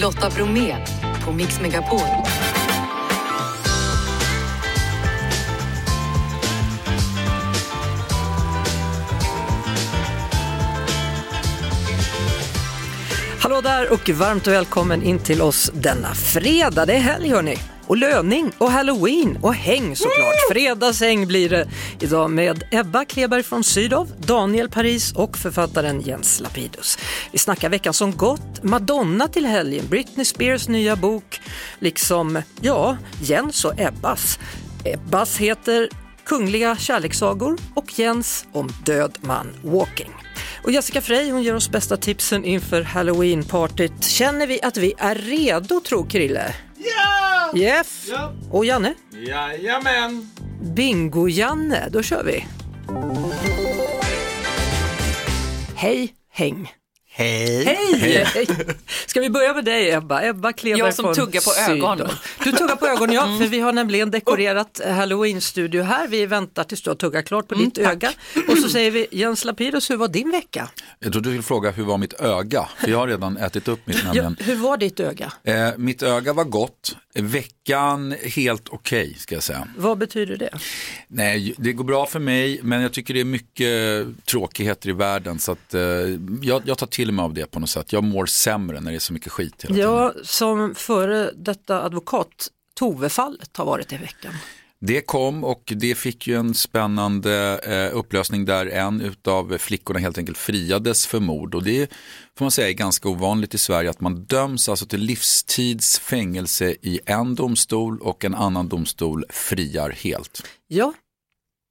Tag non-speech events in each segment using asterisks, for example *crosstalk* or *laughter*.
Lotta Bromé på Mix Megapol. Hallå där och varmt välkommen in till oss denna fredag. Det är helg hörni. Och löning och halloween och häng såklart. Fredagshäng blir det idag med Ebba Kleberg från Sydow, Daniel Paris och författaren Jens Lapidus. Vi snackar veckan som gått, Madonna till helgen, Britney Spears nya bok, liksom, ja, Jens och Ebbas. Ebbas heter Kungliga kärlekssagor och Jens om död man walking. Och Jessica Frey hon ger oss bästa tipsen inför halloween-partyt. Känner vi att vi är redo tror Krille? Yes! Ja. Och Janne? Jajamän! Bingo-Janne, då kör vi! Hej, häng! Hej! Hej! Hej. Ska vi börja med dig Ebba? Ebba Jag som tuggar på ögon. Sydow. Du tuggar på ögon ja, för vi har nämligen dekorerat halloween-studio här. Vi väntar tills du har tuggat klart på ditt öga. Och så säger vi Jens Lapidus, hur var din vecka? Jag trodde du skulle fråga hur var mitt öga? För jag har redan ätit upp mitt Ja, hur var ditt öga? Eh, mitt öga var gott. Veckan helt okej ska jag säga. Vad betyder det? Nej, det går bra för mig men jag tycker det är mycket tråkigheter i världen så att eh, jag, jag tar till mig av det på något sätt. Jag mår sämre när det är så mycket skit hela tiden. Ja, som före detta advokat, Tove-fallet har varit i veckan. Det kom och det fick ju en spännande eh, upplösning där en utav flickorna helt enkelt friades för mord. Och det får man säga är ganska ovanligt i Sverige att man döms alltså till livstids fängelse i en domstol och en annan domstol friar helt. Ja,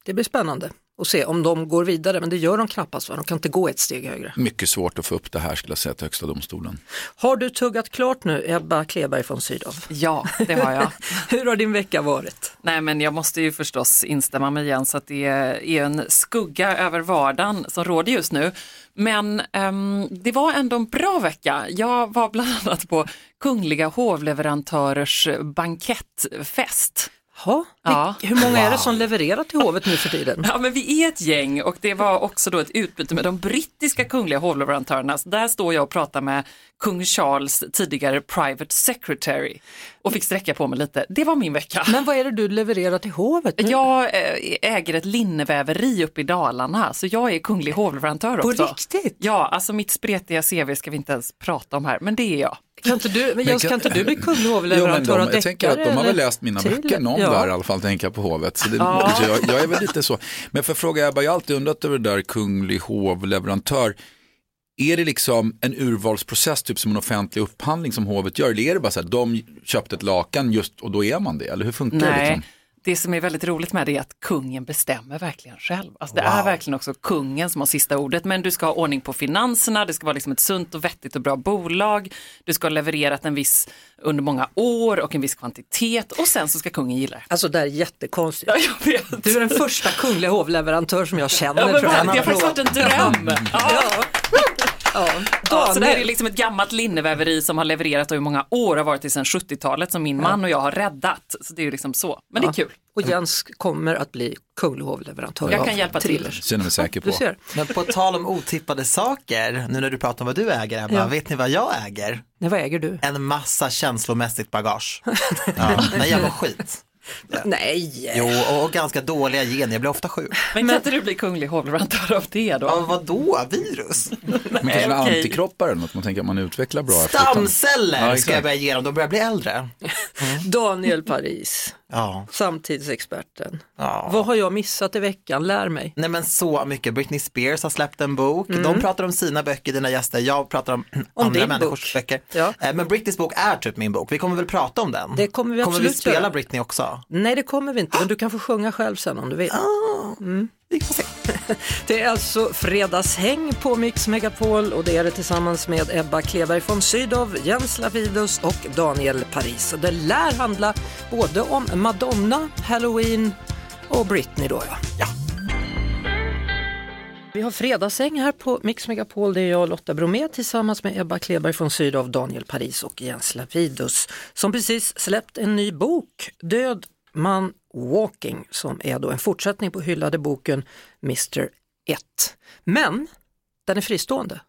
det blir spännande att se om de går vidare, men det gör de knappast, va? de kan inte gå ett steg högre. Mycket svårt att få upp det här skulle jag säga till Högsta domstolen. Har du tuggat klart nu, Ebba Kleberg från Sydow? Ja, det har jag. *laughs* Hur har din vecka varit? Nej, men jag måste ju förstås instämma med Jens att det är en skugga över vardagen som råder just nu. Men ehm, det var ändå en bra vecka. Jag var bland annat på Kungliga hovleverantörers bankettfest. Ha? Ja. Hur många är det som levererar till hovet nu för tiden? Ja, men vi är ett gäng och det var också då ett utbyte med de brittiska kungliga hovleverantörerna. Så där står jag och pratar med kung Charles tidigare private secretary och fick sträcka på mig lite. Det var min vecka. Men vad är det du levererar till hovet? Nu? Jag eh, äger ett linneväveri uppe i Dalarna så jag är kunglig hovleverantör På också. riktigt? Ja, alltså mitt spretiga CV ska vi inte ens prata om här, men det är jag. Kan inte du, men Jens, kan inte du bli men hovleverantör de, av jag tänker att de har deckare, väl läst mina till? böcker, någon Ja. där i alla fall tänker jag på hovet. Så det, så jag, jag är väl lite så. Men för att fråga Ebba, jag har alltid undrat över det där kunglig hovleverantör. Är det liksom en urvalsprocess, typ som en offentlig upphandling som hovet gör? Eller är det bara så här, de köpte ett lakan just och då är man det? Eller hur funkar det? Nej, Liksom? Det som är väldigt roligt med det är att kungen bestämmer verkligen själv. Alltså det är verkligen också kungen som har sista ordet, men du ska ha ordning på finanserna, det ska vara liksom ett sunt och vettigt och bra bolag, du ska ha levererat en viss under många år och en viss kvantitet och sen så ska kungen gilla det. Alltså det här är jättekonstigt. Ja, jag vet. Du är den första kungliga hovleverantör som jag känner. Ja, men tror jag. det har faktiskt varit en dröm. Ja. Ja. Ja, så det är Daniel, liksom ett gammalt linneväveri som har levererat och i många år har varit till sedan 70-talet som min man och jag har räddat. Så det är ju liksom så. Men det är kul. och Jens kommer att bli kunglig hovleverantör Jag av kan hjälpa till. thrillers. Känner mig säker på. Men på tal om otippade saker, nu när du pratar om vad du äger Ebba, Ja. vet ni vad jag äger? Nej, vad äger du? En massa känslomässigt bagage. *laughs* Ja, nej, jag mår skit. Nej! Jo, och, ganska dåliga gener, jag blir ofta sjuk. Men kan inte du bli kunglig hovleverantör av det då? Ja, vadå, virus? Men kanske okej. antikroppar eller något man tänker att man utvecklar bra. Stamceller Ja, ska jag börja ge dem, de börjar bli äldre. *laughs* Daniel Paris, Ja, samtidsexperten. ja. Vad har jag missat i veckan? Lär mig. Nej men så mycket, Britney Spears har släppt en bok, de pratar om sina böcker, dina gäster, jag pratar *clears throat* om, andra din människors bok. böcker. Ja. Eh, Men Britneys bok är typ min bok, vi kommer väl prata om den? Det kommer vi Kommer vi absolut spela göra. Britney också? Nej, det kommer vi inte, men du kan få sjunga själv sen om du vill. Vi får se. *laughs* Det är alltså fredagshäng på Mix Megapol och det är det tillsammans med Ebba Kleberg från Sydow, Jens Lavidus och Daniel Paris. Och det lär handla både om Madonna, Halloween och Britney då ja. Ja. Vi har fredagshäng här på Mix Megapol. Det är jag Lotta Bromé tillsammans med Ebba Kleberg från Sydow, Daniel Paris och Jens Lavidus som precis släppt en ny bok, Död man walking, som är då en fortsättning på hyllade boken Mr 1. Men den är fristående.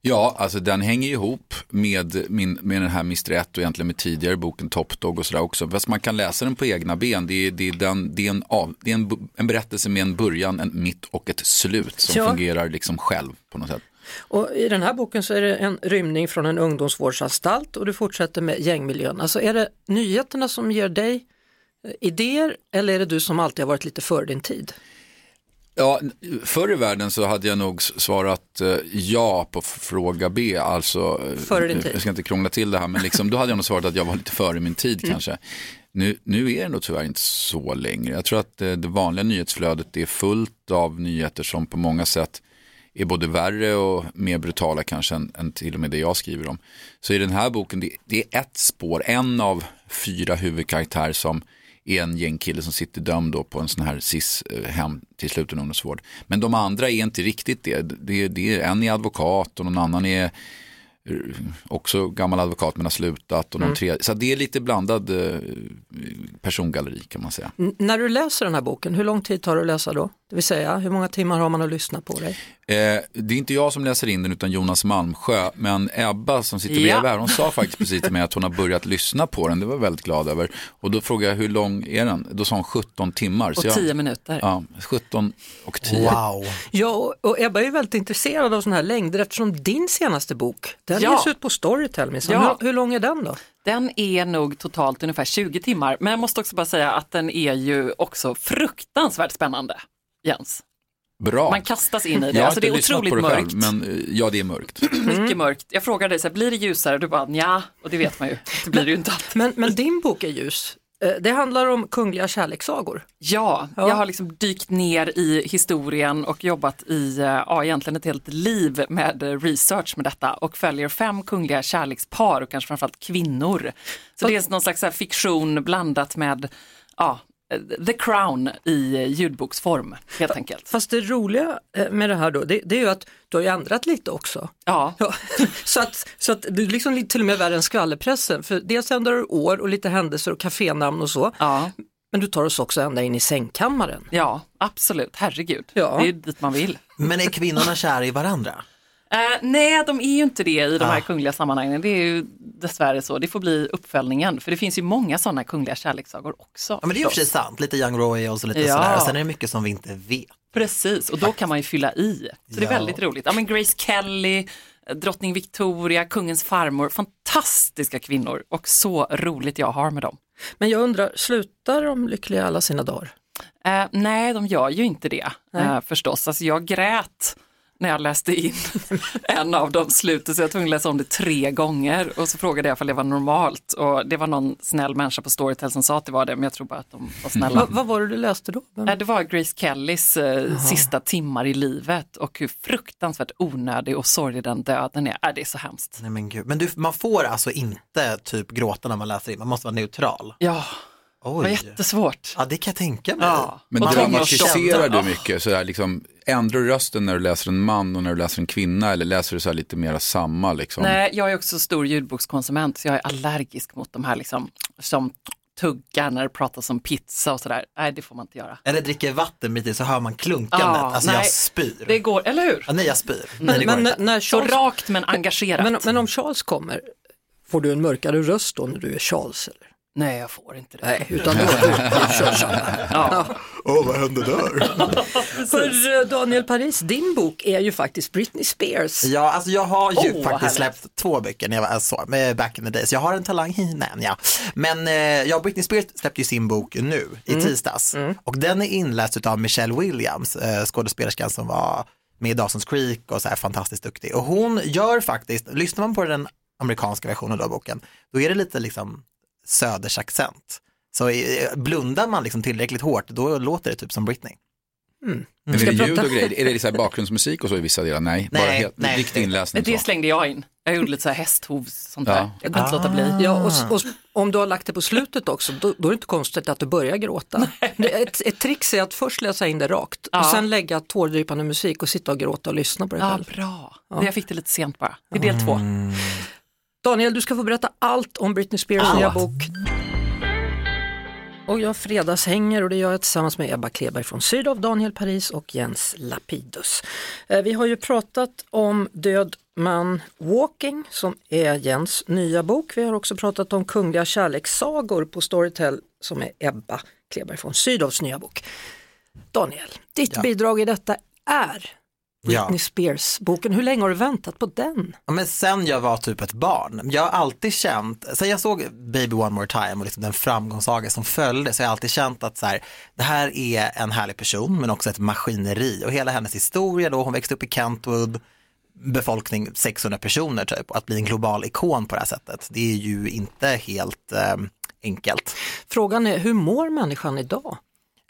Ja, alltså den hänger ihop med, min, med den här Mr. 1 och egentligen med tidigare boken Top Dog och sådär också. Fast man kan läsa den på egna ben. Det är, det är, den, det är, en, av, det är en, en berättelse med en början, en mitt och ett slut som Ja. fungerar liksom själv på något sätt. Och I den här boken så är det en rymning från en ungdomsvårdsanstalt och du fortsätter med gängmiljön. Alltså är det nyheterna som ger dig idéer eller är det du som alltid har varit lite före din tid? Ja, förr i världen så hade jag nog svarat eh, ja på fråga B. Alltså, eh, Före din tid. Jag ska inte krångla till det här, men liksom, då hade jag nog svarat att jag var lite före min tid Mm. kanske. Nu, nu är det nog tyvärr inte så längre. Jag tror att eh, det vanliga nyhetsflödet är fullt av nyheter som på många sätt är både värre och mer brutala kanske än, än till och med det jag skriver om. Så i den här boken, det, det är ett spår, en av fyra huvudkaraktärer som är en gängkille som sitter dömd då på en sån här SIS-hem till sluten ungdomsvård. Men de andra är inte riktigt det. det, det är, en är advokat och någon annan är eh, också gammal advokat men har slutat. Och någon tredje. Så det är lite blandad eh, persongalleri kan man säga. N- när du läser den här boken, hur lång tid tar det att läsa då? Det vill säga, hur många timmar har man att lyssna på dig? Eh, det är inte jag som läser in den utan Jonas Malmsjö. Men Ebba som sitter Ja. bredvid här, hon sa faktiskt precis till mig att hon har börjat lyssna på den. Det var jag väldigt glad över. Och då frågade jag hur lång är den? Då sa hon 17 timmar. Och Så jag, 10 minuter. Ja, 17 och 10. Wow. Ja, och- och Ebba är ju väldigt intresserad av sådana här längder eftersom din senaste bok, den Ja. ges ut på Storytel minsann. Ja. Hur, hur lång är den då? Den är nog totalt ungefär 20 timmar, men jag måste också bara säga att den är ju också fruktansvärt spännande, Jens. Bra. Man kastas in i det, alltså det är otroligt mörkt. själv, men eh, ja det är mörkt. *clears throat* Mycket mörkt. Jag frågade dig, så här, blir det ljusare? Du bara, ja, och det vet man ju. Det blir det ju inte alltid. Men, men din bok är ljus. Eh, Det handlar om kungliga kärlekssagor. Ja, Ja. jag har liksom dykt ner i historien och jobbat i, eh, ja egentligen ett helt liv med research med detta och följer fem kungliga kärlekspar och kanske framförallt kvinnor. Så det är någon slags fiktion blandat med, ja, The Crown i eh, ljudboksform helt enkelt. Fast det roliga eh, med det här då, det, det är ju att du har ju ändrat lite också. Ja, Ja, *laughs* så att, så att du är liksom till och med värre än skvallerpressen. För dels ändrar du år och lite händelser och kafénamn och så. ja, Men du tar oss också ända in i sängkammaren. ja, absolut, herregud. Ja. Det är ju dit man vill. Men är kvinnorna kära i varandra? Eh, nej, de är ju inte det i de här kungliga sammanhangen. Det är ju dessvärre så. Det får bli uppföljningen. För det finns ju många sådana kungliga kärlekssagor också. Ja, men det är och för sig sant, lite Young Roy och så lite Ja. sådär. Och sen är det mycket som vi inte vet. Precis, och då kan man ju fylla i. Så det Ja. är väldigt roligt. Ja, men Grace Kelly, eh, drottning Victoria, kungens farmor, fantastiska kvinnor och så roligt jag har med dem. Men jag undrar, slutar de lyckliga alla sina dagar? Eh, nej, de gör ju inte det eh, förstås. Alltså, jag grät när jag läste in *laughs* en av dem slutet så jag var tvungen att läsa om det tre gånger och så frågade jag om det var normalt och det var någon snäll människa på Storytel som sa att det var det men jag tror bara att de var snälla. Va, vad var det du läste då? Vem- Det var Grace Kellys eh, sista timmar i livet och hur fruktansvärt onödig och sorglig den döden är. Äh, det är så hemskt. Nej men gud, men du, man får alltså inte typ gråta när man läser in, man måste vara neutral. Ja, det var Oj. jättesvårt. Ja det kan jag tänka mig. Ja. Men Och dramatiserar du mycket? Så här, liksom, ändrar du rösten när du läser en man och när du läser en kvinna eller läser du så här lite mera samma? Liksom? Nej, jag är också stor ljudbokskonsument så jag är allergisk mot de här liksom, som tuggar när det pratas om pizza och sådär. Nej, det får man inte göra. Eller dricker vatten mitt i så hör man klunkandet, Ja, alltså nej. jag spyr. Det går, eller hur? Ja, nej jag spyr. Nej, det går men, när- när Så Charles, rakt men engagerat. men, men om Charles kommer, får du en mörkare röst då när du är Charles? Eller? Nej, jag får inte det. Nej, utan då *laughs* kör samma. Ja. Åh vad hände där? *laughs* För eh, Daniel Paris, din bok är ju faktiskt Britney Spears. Ja, alltså jag har ju Åh, faktiskt släppt två böcker när jag var så, med back in the days. Jag har en talang, men ja. Men eh, ja, Britney Spears släppte ju sin bok nu i tisdags och den är inläst av Michelle Williams, eh, skådespelerskan som var med i Dawson's Creek och så här fantastiskt duktig. Och hon gör faktiskt, lyssnar man på den amerikanska versionen av boken, då är det lite liksom söders accent. Så blundar man liksom tillräckligt hårt, då låter det typ som Britney. Men är det ljud och grejer? Är det så här bakgrundsmusik och så i vissa delar? Nej, bara Nej, helt, nej. riktig inläsning. Det så. slängde jag in. Jag gjorde lite så här hästhovs, sånt där. Ja. Jag kunde inte låta bli. Ja, och, och om du har lagt det på slutet också, då, då är det inte konstigt att du börjar gråta. Det är Ett, ett trix är att först läsa in det rakt Ja. och sen lägga tårdrypande musik och sitta och gråta och lyssna på det Ja, själv. bra. Jag fick det lite sent bara. Det är del två. Daniel, du ska få berätta allt om Britney Spears nya bok. Och jag fredagshänger och det gör jag tillsammans med Ebba Kleberg från Sydow, Daniel Paris och Jens Lapidus. Eh, Vi har ju pratat om Död man Walking som är Jens nya bok. Vi har också pratat om Kungliga kärlekssagor på Storytel som är Ebba Kleberg från Sydows nya bok. Daniel, ditt Ja. bidrag i detta är Britney Ja. Spears-boken. Hur länge har du väntat på den? Ja, men sen jag var typ ett barn, jag har alltid känt, sen jag såg Baby One More Time och liksom den framgångssaga som följde så har jag alltid känt att så här, det här är en härlig person men också ett maskineri och hela hennes historia då, hon växte upp i Kentwood, befolkning 600 personer typ och att bli en global ikon på det här sättet, det är ju inte helt eh, enkelt. Frågan är, hur mår människan idag?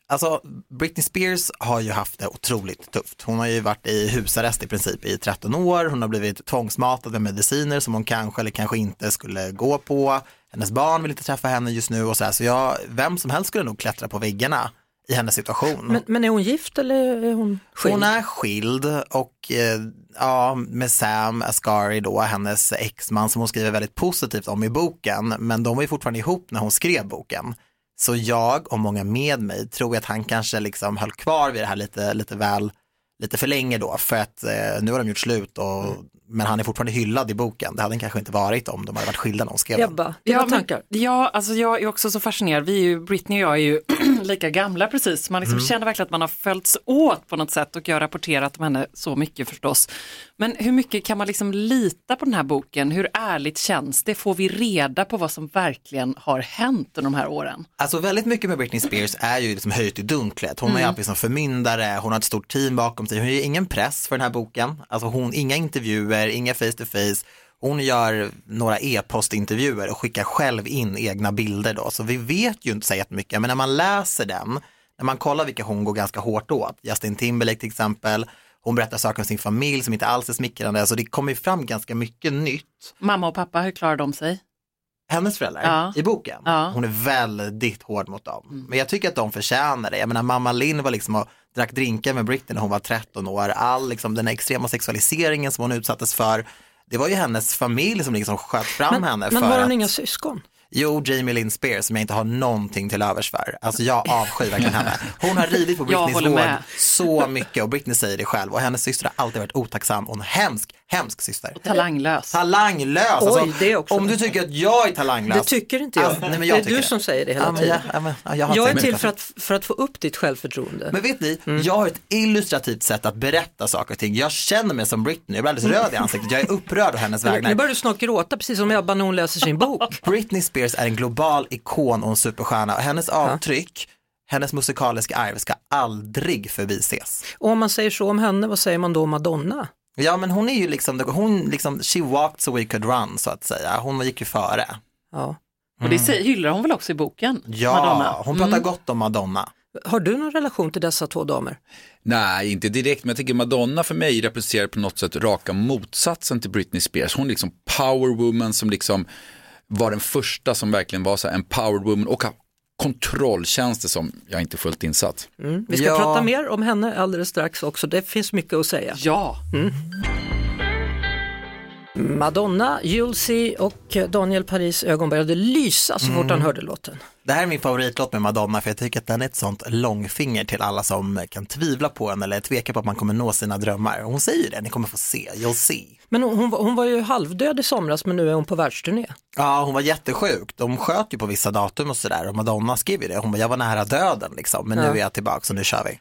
Alltså Britney Spears har ju haft det otroligt tufft. Hon har ju varit i husarrest i princip i 13 år. Hon har blivit tvångsmatad med mediciner som hon kanske eller kanske inte skulle gå på. Hennes barn vill inte träffa henne just nu och så här. Så jag, vem som helst skulle nog klättra på väggarna i hennes situation. Men, men är hon gift eller är hon skild? Hon är skild och eh, ja, med Sam Asghari då, hennes exman som hon skriver väldigt positivt om i boken, men de var ju fortfarande ihop när hon skrev boken. Så jag och många med mig tror att han kanske liksom höll kvar vid det här lite, lite väl, lite för länge då, för att eh, nu har de gjort slut och mm men han är fortfarande hyllad i boken. Det hade han kanske inte varit om de hade varit skilda när hon skrev. Ebba, dina men- tankar? Ja, alltså jag är också så fascinerad. Vi är ju, Britney och jag är ju *clears throat* lika gamla precis. Man liksom känner verkligen att man har följts åt på något sätt och jag har rapporterat om henne så mycket förstås. Men hur mycket kan man liksom lita på den här boken? Hur ärligt känns det? Får vi reda på vad som verkligen har hänt under de här åren? Alltså väldigt mycket med Britney Spears är ju liksom höjt i dunklet. Hon är ju alltid som förmyndare, hon har ett stort team bakom sig, hon ju ingen press för den här boken. Alltså hon, inga intervjuer, inga face to face. Hon gör några e-postintervjuer och skickar själv in egna bilder då, så vi vet ju inte så jättemycket, men när man läser den, när man kollar vilka hon går ganska hårt åt, Justin Timberlake till exempel, hon berättar saker om sin familj som inte alls är smickrande, så det kommer ju fram ganska mycket nytt Mamma och pappa, hur klarar de sig? Hennes föräldrar Ja. i boken. Ja. Hon är väldigt hård mot dem. Men jag tycker att de förtjänar det. Jag menar mamma Linn var liksom och drack drinkar med Britney när hon var 13 år. All liksom den här extrema sexualiseringen som hon utsattes för. Det var ju hennes familj som liksom sköt fram henne Men för har hon att... inga syskon? Jo, Jamie Lynn Spears som jag inte har någonting till övers för. Alltså jag avskyr verkligen henne. Hon har ridit på Britneys med. så mycket och Britney säger det själv och hennes syster har alltid varit otacksam och en hemsk, hemsk syster. Talanglös. Talanglös! Alltså, Oj, det är också- Om du tycker att jag är talanglös. Det tycker inte jag. Alltså, nej, men det jag är tycker du som säger det hela Ja, tiden. ja, men, ja, jag, Jag är till för att, för att få upp ditt självförtroende. Men vet ni, Mm. jag har ett illustrativt sätt att berätta saker och ting. Jag känner mig som Britney, jag blir alldeles röd i ansiktet. Jag är upprörd å hennes *laughs* Nu vägnar. börjar du snart gråta, precis som Ebba när hon läser sin bok. *laughs* Britney Spears är en global ikon och en superstjärna och hennes avtryck, hennes musikaliska arv ska aldrig förbises. Och om man säger så om henne, vad säger man då om Madonna? Ja men hon är ju liksom, hon liksom, she walked so we could run så att säga. Hon gick ju före. Ja. Och det säger- hyllar hon väl också i boken? Ja, Madonna. hon pratar gott om Madonna. Har du någon relation till dessa två damer? Nej, inte direkt, men jag tycker Madonna för mig representerar på något sätt raka motsatsen till Britney Spears. Hon är liksom power woman som liksom var den första som verkligen var så här en power woman och har kontroll känns det som. Jag är inte fullt insatt. Mm. Vi ska Ja. prata mer om henne alldeles strax också, det finns mycket att säga. Ja, Madonna, Julesy och Daniel Paris ögon började lysa så fort han hörde låten. Det här är min favoritlåt med Madonna för jag tycker att den är ett sånt långfinger till alla som kan tvivla på henne eller tveka på att man kommer nå sina drömmar. Hon säger det, ni kommer få se, you'll see. Men hon, hon, var- hon var ju halvdöd i somras men nu är hon på världsturné. Ja, hon var jättesjuk. De sköt ju på vissa datum och sådär och Madonna skrev ju det. Hon bara, jag var nära döden liksom, men nu Ja. är jag tillbaka så nu kör vi.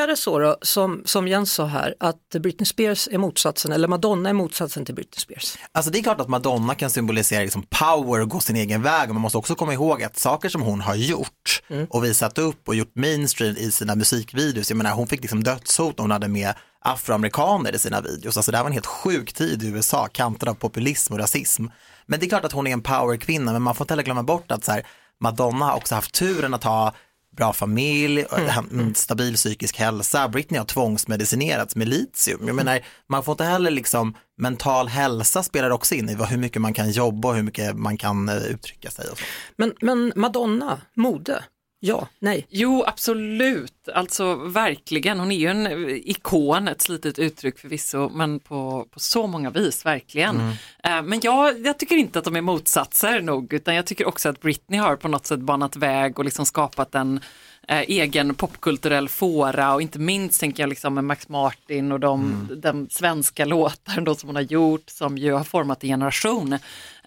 Är det så då, som, som Jens sa här, att Britney Spears är motsatsen, eller Madonna är motsatsen till Britney Spears? Alltså det är klart att Madonna kan symbolisera liksom power och gå sin egen väg, men man måste också komma ihåg att saker som hon har gjort och visat upp och gjort mainstream i sina musikvideos, jag menar hon fick liksom dödshot när hon hade med afroamerikaner i sina videos, alltså det här var en helt sjuk tid i USA, kantad av populism och rasism. Men det är klart att hon är en powerkvinna, men man får inte heller glömma bort att så här, Madonna har också haft turen att ha bra familj, mm. stabil psykisk hälsa. Britney har tvångsmedicinerats med litium. Jag menar, man får inte heller liksom, mental hälsa spelar också in i vad, hur mycket man kan jobba och hur mycket man kan eh, uttrycka sig. Men, men Madonna, mode, Ja, nej. Jo, absolut. Alltså verkligen. Hon är ju en eh, ikon, ett slitet uttryck förvisso, men på, på så många vis, verkligen. Eh, Men jag, jag tycker inte att de är motsatser nog, utan jag tycker också att Britney har på något sätt banat väg och liksom skapat en eh, egen popkulturell fåra och inte minst tänker jag liksom med Max Martin och de, de svenska låtar då som hon har gjort som ju har format en generation.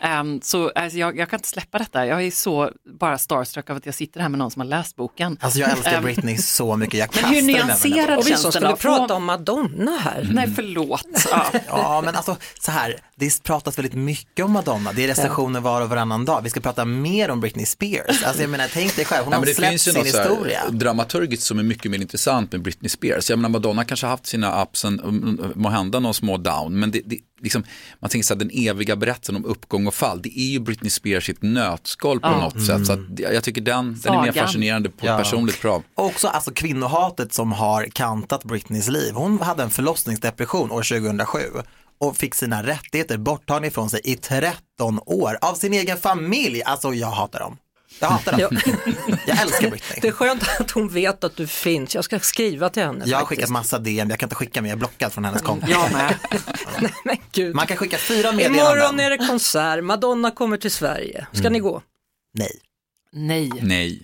Ehm, så alltså, jag, jag kan inte släppa detta, jag är så bara starstruck av att jag sitter här med någon som har läst boken. Alltså jag älskar Ehm, Britney så mycket, jag *laughs* Men hur kastar den över henne. nyanserad Och vi känns som den skulle då? prata om Madonna här. Nej, förlåt. *laughs* Ja. Ja, men alltså så här, det pratas väldigt mycket om Madonna. Det är recensioner var och varannan dag. Vi ska prata mer om Britney Spears. Alltså jag menar, tänk dig själv, hon Nej, har släppt finns ju sin något så här historia. dramaturgiskt som är mycket mer intressant med Britney Spears. Jag menar Madonna kanske har haft sina ups, and, um, må hända någon små down, men det, det, liksom, man tänker så här, den eviga berättelsen om uppgång och fall, det är ju Britney Spears i ett nötskal på något sätt. Så att, jag tycker den, den är mer fascinerande på Ja. ett personligt plan. Och också alltså kvinnohatet som har kantat Britneys liv. Hon hade en förlossningsdepression år 2007 och fick sina rättigheter borttagna ifrån sig i 13 år av sin egen familj. Alltså jag hatar dem. Jag hatar dem. Jag älskar Det är Britney. skönt att hon vet att du finns. Jag ska skriva till henne. Jag har faktiskt. skickat massa DM, jag kan inte skicka mer, jag är blockad från hennes konto. Jag *laughs* med. Men gud. Man kan skicka fyra Imorgon meddelanden. är det konsert, Madonna kommer till Sverige. Ska Mm. ni gå? Nej. Nej. Nej.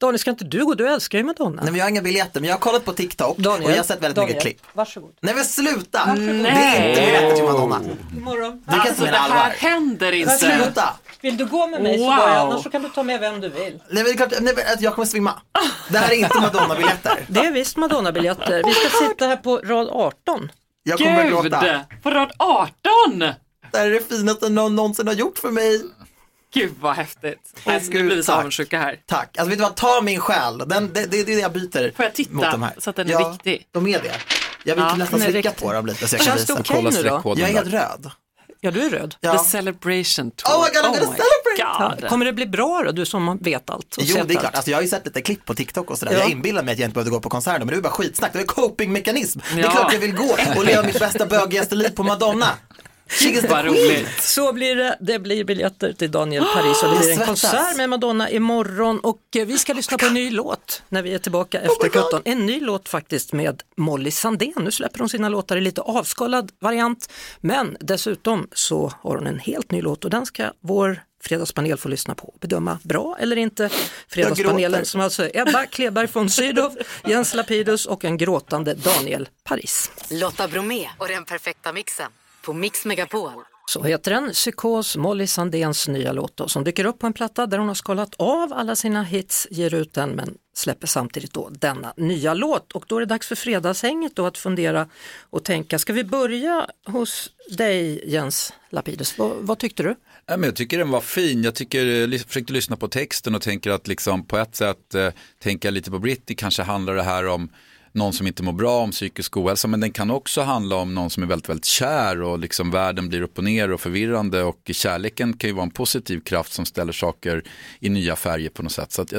Daniel, ska inte du gå? Du älskar ju Madonna. Nej men jag har inga biljetter, men jag har kollat på TikTok Daniel, och jag har sett väldigt Daniel, mycket klipp. Varsågod. Nej men sluta! Det Nej. är inte biljetter till Madonna. Imorgon. Du kan inte Alltså det här allvar. händer inte. Sluta! Vill du gå med mig så Wow. går jag, annars så kan du ta med vem du vill. Nej men det är klart, nej, men att jag kommer svimma. Det här är inte Madonna-biljetter. *laughs* Det är visst Madonna-biljetter. Vi ska sitta här på rad 18. Jag kommer Gud, gråta. på rad 18! Det här är det finaste någon någonsin har gjort för mig. Gud vad häftigt. Åh, Alltså, nu blir vi så tack. avundsjuka här. Tack. Alltså vet du vad, ta min själ. Den, det, det är det jag byter Får jag titta mot de här. så att den är ja, riktig? de är det. Jag vill Ja, nästan slicka på dem lite så jag kan Känns det visa. okej Kolla nu då? Jag är helt röd. Ja, du är röd. Ja. The Celebration Tour. Oh my God, I'm gonna my celebrate! Ja, God. kommer det bli bra då, du som vet allt? och Jo, det är allt? klart. Alltså, jag har ju sett lite klipp på TikTok och sådär. Ja. Jag inbillar mig att jag inte behövde gå på konserter, men det är bara skitsnack. Det är copingmekanism. Det är Ja. klart jag vill gå *laughs* och leva mitt bästa bögigaste liv på Madonna. Vad queen. roligt. Så blir det, det blir biljetter till Daniel Paris och det blir en konsert med Madonna imorgon och eh, vi ska lyssna på en ny låt när vi är tillbaka efter my God. 17. En ny låt faktiskt med Molly Sandén. Nu släpper hon sina låtar i lite avskalad variant men dessutom så har hon en helt ny låt och den ska vår fredagspanel få lyssna på och bedöma bra eller inte. Fredagspanelen som alltså är Ebba Kleberg von Sydow, Jens Lapidus och en gråtande Daniel Paris. Lotta Bromé och den perfekta mixen på Mix Megapol. Så heter den, Psykos, Molly Sandéns nya låt då, som dyker upp på en platta där hon har skalat av alla sina hits, ger ut den men släpper samtidigt då denna nya låt. Och då är det dags för fredagshänget då att fundera och tänka, ska vi börja hos dig Jens Lapidus? Vad, vad tyckte du? Ja, men jag tycker den var fin. Jag tycker, eh, försökte lyssna på texten och tänker att liksom på ett sätt eh, tänka lite på Britney, kanske handlar det här om någon som inte mår bra, om psykisk ohälsa, men den kan också handla om någon som är väldigt, väldigt kär och liksom världen blir upp och ner och förvirrande och kärleken kan ju vara en positiv kraft som ställer saker i nya färger på något sätt. Så att,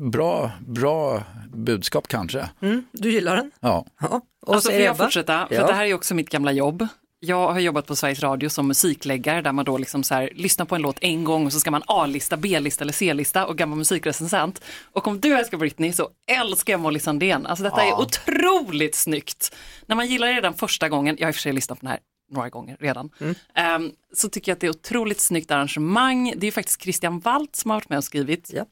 bra, bra budskap kanske. Mm, du gillar den? Ja. Ja. Och Alltså, får jag Ebba? fortsätta? För Ja. det här är ju också mitt gamla jobb. Jag har jobbat på Sveriges Radio som musikläggare där man då liksom så här, lyssnar på en låt en gång och så ska man A-lista, B-lista eller C-lista och gammal musikrecensent. Och om du älskar Britney så älskar jag Molly Sandén. Alltså detta är otroligt snyggt. När man gillar det redan första gången, jag har i och för sig lyssnat på den här några gånger redan, ehm, så tycker jag att det är otroligt snyggt arrangemang. Det är faktiskt Christian Waltz som har varit med och skrivit Japp.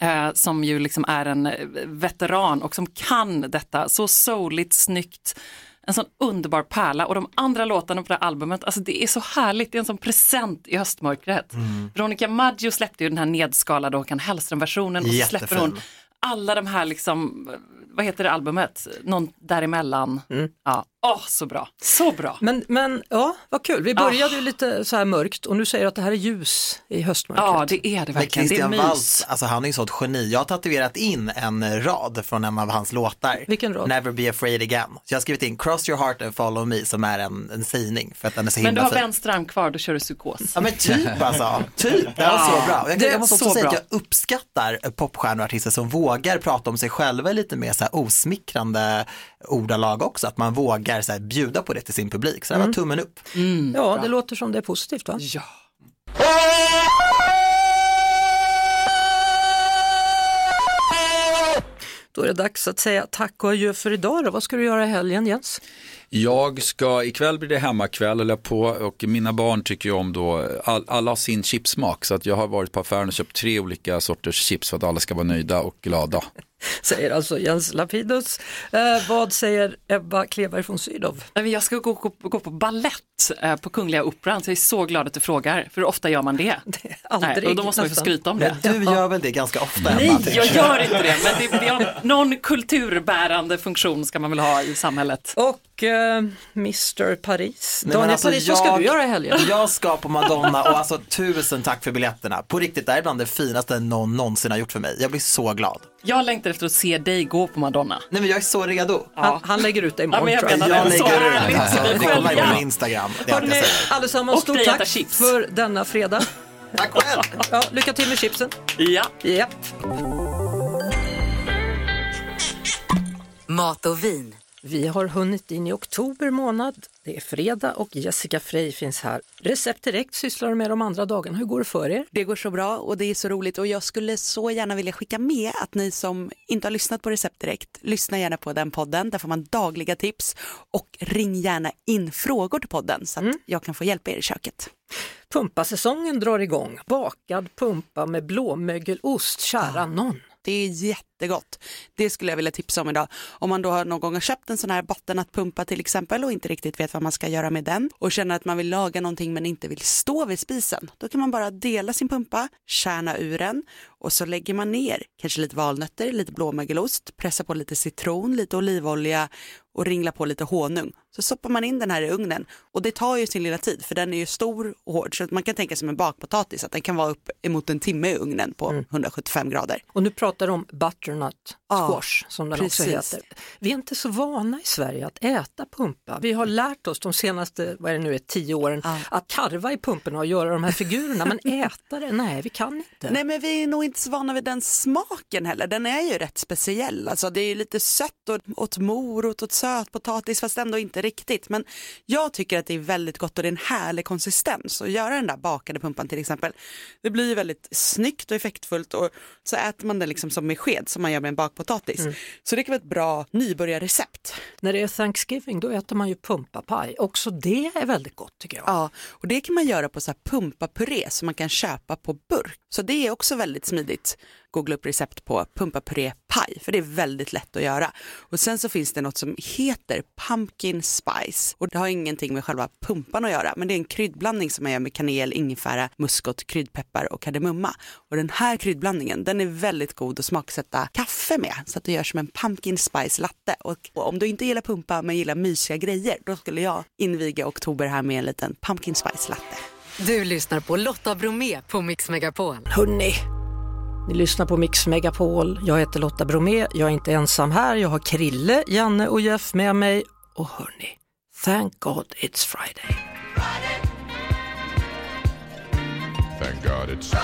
eh, som ju liksom är en veteran och som kan detta så souligt, snyggt. En sån underbar pärla och de andra låtarna på det här albumet, alltså det är så härligt, det är en sån present i höstmörkret. Veronica Maggio släppte ju den här nedskalade Håkan Hellström-versionen och så släpper hon alla de här liksom, vad heter det albumet, någon däremellan. Ja, åh så bra, så bra. Men, men ja, vad kul. Vi började ju lite så här mörkt och nu säger du att det här är ljus i höstmörkret. Ja det är det Men verkligen, det är Christian. Waltz, alltså han är ju sånt geni. Jag har tatuerat in en rad från en av hans låtar. Vilken rad? Never be afraid again. Så jag har skrivit in Cross your heart and follow me som är en, en sägning för att den är så Men du himla har fin. vänster arm kvar, då kör du psykos. Ja men typ alltså, typ. Det var så bra. Jag, det jag måste också så säga bra. att jag uppskattar popstjärnor och artister som vågar prata om sig själva lite mer så här osmickrande ordalag också. Att man vågar så här bjuda på det till sin publik. Så det var tummen upp. ja, det låter som det är positivt va? Då är det dags att säga tack och adjö för idag. Då. Vad ska du göra i helgen Jens? Jag ska, ikväll blir det hemmakväll eller på och mina barn tycker ju om då, all, alla har sin chipsmak så att jag har varit på affären och köpt tre olika sorters chips för att alla ska vara nöjda och glada. *laughs* Säger alltså Jens Lapidus. Eh, vad säger Ebba Kleberg von Sydow? Jag ska gå, gå, gå på ballett eh, på Kungliga Operan, så jag är så glad att du frågar, för hur ofta gör man det? *laughs* det aldrig, Nej, och då måste man ju få skryta om det. Du gör väl det ganska ofta Emma? Nej, jag gör inte det, men det, det har, *laughs* någon kulturbärande funktion ska man väl ha i samhället. Och eh, Mr Paris. Nej, men Daniel alltså, Paris, vad ska jag- du göra i helgen? Jag ska på Madonna och alltså tusen tack för biljetterna. På riktigt, det här är bland det finaste någon någonsin har gjort för mig. Jag blir så glad. Jag längtar efter att se dig gå på Madonna. Nej men jag är så redo. Han, han lägger ut det Ja, imorgon men jag jag. Jag det. Lägger ut härligt, alltså, så vi kolla på min Instagram. Det Hörrni, säger. allesammans, Och stort tack chips. för denna fredag. Tack själv! Ja, lycka till med chipsen. Ja. Japp. Mat och vin. Vi har hunnit in i oktober månad. Det är fredag och Jessica Frey finns här. Recept Direkt sysslar med de andra dagarna. Hur går det för er? Det går så bra och det är så roligt och jag skulle så gärna vilja skicka med att ni som inte har lyssnat på Recept Direkt, lyssna gärna på den podden. Där får man dagliga tips och ring gärna in frågor till podden så att jag kan få hjälpa er i köket. Pumpasäsongen drar igång. Bakad pumpa med blåmögelost, kära någon. Det är jättegott. Det skulle jag vilja tipsa om idag. Om man då har någon gång har köpt en sån här bottennattpumpa till exempel och inte riktigt vet vad man ska göra med den och känner att man vill laga någonting men inte vill stå vid spisen. Då kan man bara dela sin pumpa, kärna ur den och så lägger man ner kanske lite valnötter, lite blåmögelost, pressa på lite citron, lite olivolja och ringla på lite honung. Så stoppar man in den här i ugnen och det tar ju sin lilla tid för den är ju stor och hård så att man kan tänka sig som en bakpotatis att den kan vara upp emot en timme i ugnen på 175 grader. Och nu pratar du om butternut Ja, squash som den också precis. heter. Vi är inte så vana i Sverige att äta pumpa. Vi har lärt oss de senaste, vad är det nu, är, tio åren Ja. att karva i pumporna och göra de här figurerna men *laughs* äta det, nej vi kan inte. Nej men vi är nog inte så vana vid den smaken heller. Den är ju rätt speciell. Alltså det är ju lite sött och, åt morot och sötpotatis fast ändå inte riktigt. Men jag tycker att det är väldigt gott och det är en härlig konsistens. Och göra den där bakade pumpan till exempel. Det blir väldigt snyggt och effektfullt och så äter man den liksom som med sked som man gör med en bakpotatis. Så det kan vara ett bra nybörjarrecept. När det är Thanksgiving då äter man ju pumpapaj, också det är väldigt gott tycker jag. Ja, och det kan man göra på så här pumpapuré som man kan köpa på burk. Så det är också väldigt smidigt. Googla upp recept på pumpapuré paj, för det är väldigt lätt att göra. Och sen så finns det något som heter pumpkin spice och det har ingenting med själva pumpan att göra, men det är en kryddblandning som man gör med kanel, ingefära, muskot, kryddpeppar och kardemumma. Och den här kryddblandningen, den är väldigt god att smaksätta kaffe med, så att du gör som en pumpkin spice latte. Och och om du inte gillar pumpa men gillar mysiga grejer, då skulle jag inviga oktober här med en liten pumpkin spice latte. Du lyssnar på Lotta Bromé på Mix Megapol. Hörni, ni lyssnar på Mix Megapol. Jag heter Lotta Bromé, jag är inte ensam här. Jag har Krille, Janne och Jeff med mig. Och hörni, thank God it's Friday. Thank God it's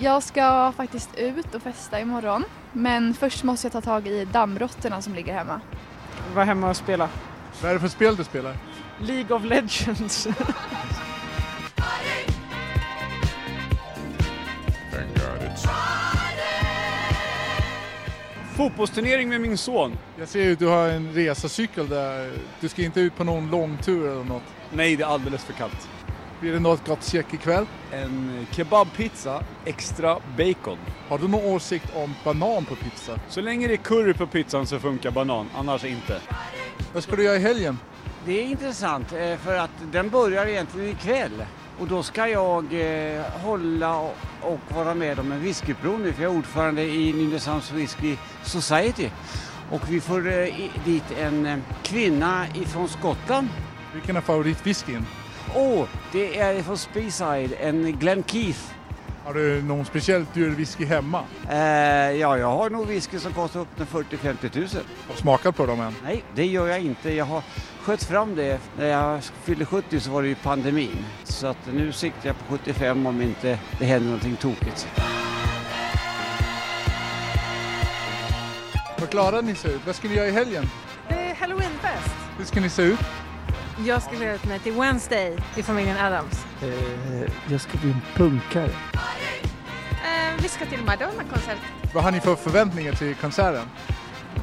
Jag ska faktiskt ut och festa imorgon. Men först måste jag ta tag i dammråttorna som ligger hemma. Var hemma och spela. Vad är det för spel du spelar? League of Legends. *laughs* Fotbollsturnering med min son. Jag ser ju att du har en resacykel där. Du ska inte ut på någon långtur eller något. Nej, det är alldeles för kallt. Blir det något gott käk ikväll? En kebabpizza, extra bacon. Har du någon åsikt om banan på pizza? Så länge det är curry på pizzan så funkar banan, annars inte. Vad ska du göra i helgen? Det är intressant eh, för att den börjar egentligen ikväll. Och då ska jag eh, hålla och, vara med om en whiskyprovning för jag är ordförande i Nynäshamns Whisky Society. Och vi får eh, dit en kvinna ifrån Skottland. Vilken är favoritwhiskyn? Åh, det är från Speyside, en Glen Keith. Har du någon speciellt dyr whisky hemma? Eh, ja, jag har nog whisky som kostar upp till 40-50 tusen. Har du smakat på dem än? Nej, det gör jag inte. Jag har skött fram det. När jag fyllde 70 så var det ju pandemin. Så att nu siktar jag på 75 om inte det händer någonting tokigt. Vad glada ni ser ut. Vad ska ni göra i helgen? Det är halloweenfest. Hur ska ni se ut? Jag ska klä ut mig till Wednesday i familjen Adams. jag ska bli en punkare. Vi ska till Madonna-konsert. Vad har ni för förväntningar till konserten?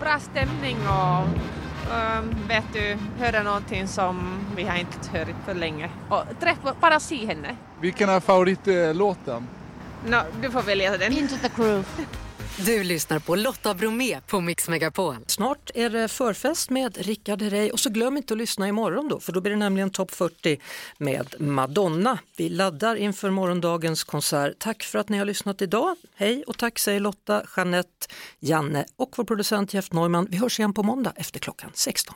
Bra stämning och ehm, vet du, höra någonting som vi har inte hört på länge. Och träffa, bara se henne. Vilken är favoritlåten? No, du får välja den. Into the groove. *laughs* Du lyssnar på Lotta Bromé på Mix Megapol. Snart är det förfest med Rickard Herrey och så glöm inte att lyssna imorgon då för då blir det nämligen topp 40 med Madonna. Vi laddar inför morgondagens konsert. Tack för att ni har lyssnat idag. Hej och tack säger Lotta, Jeanette, Janne och vår producent Jeff Neumann. Vi hörs igen på måndag efter klockan 16.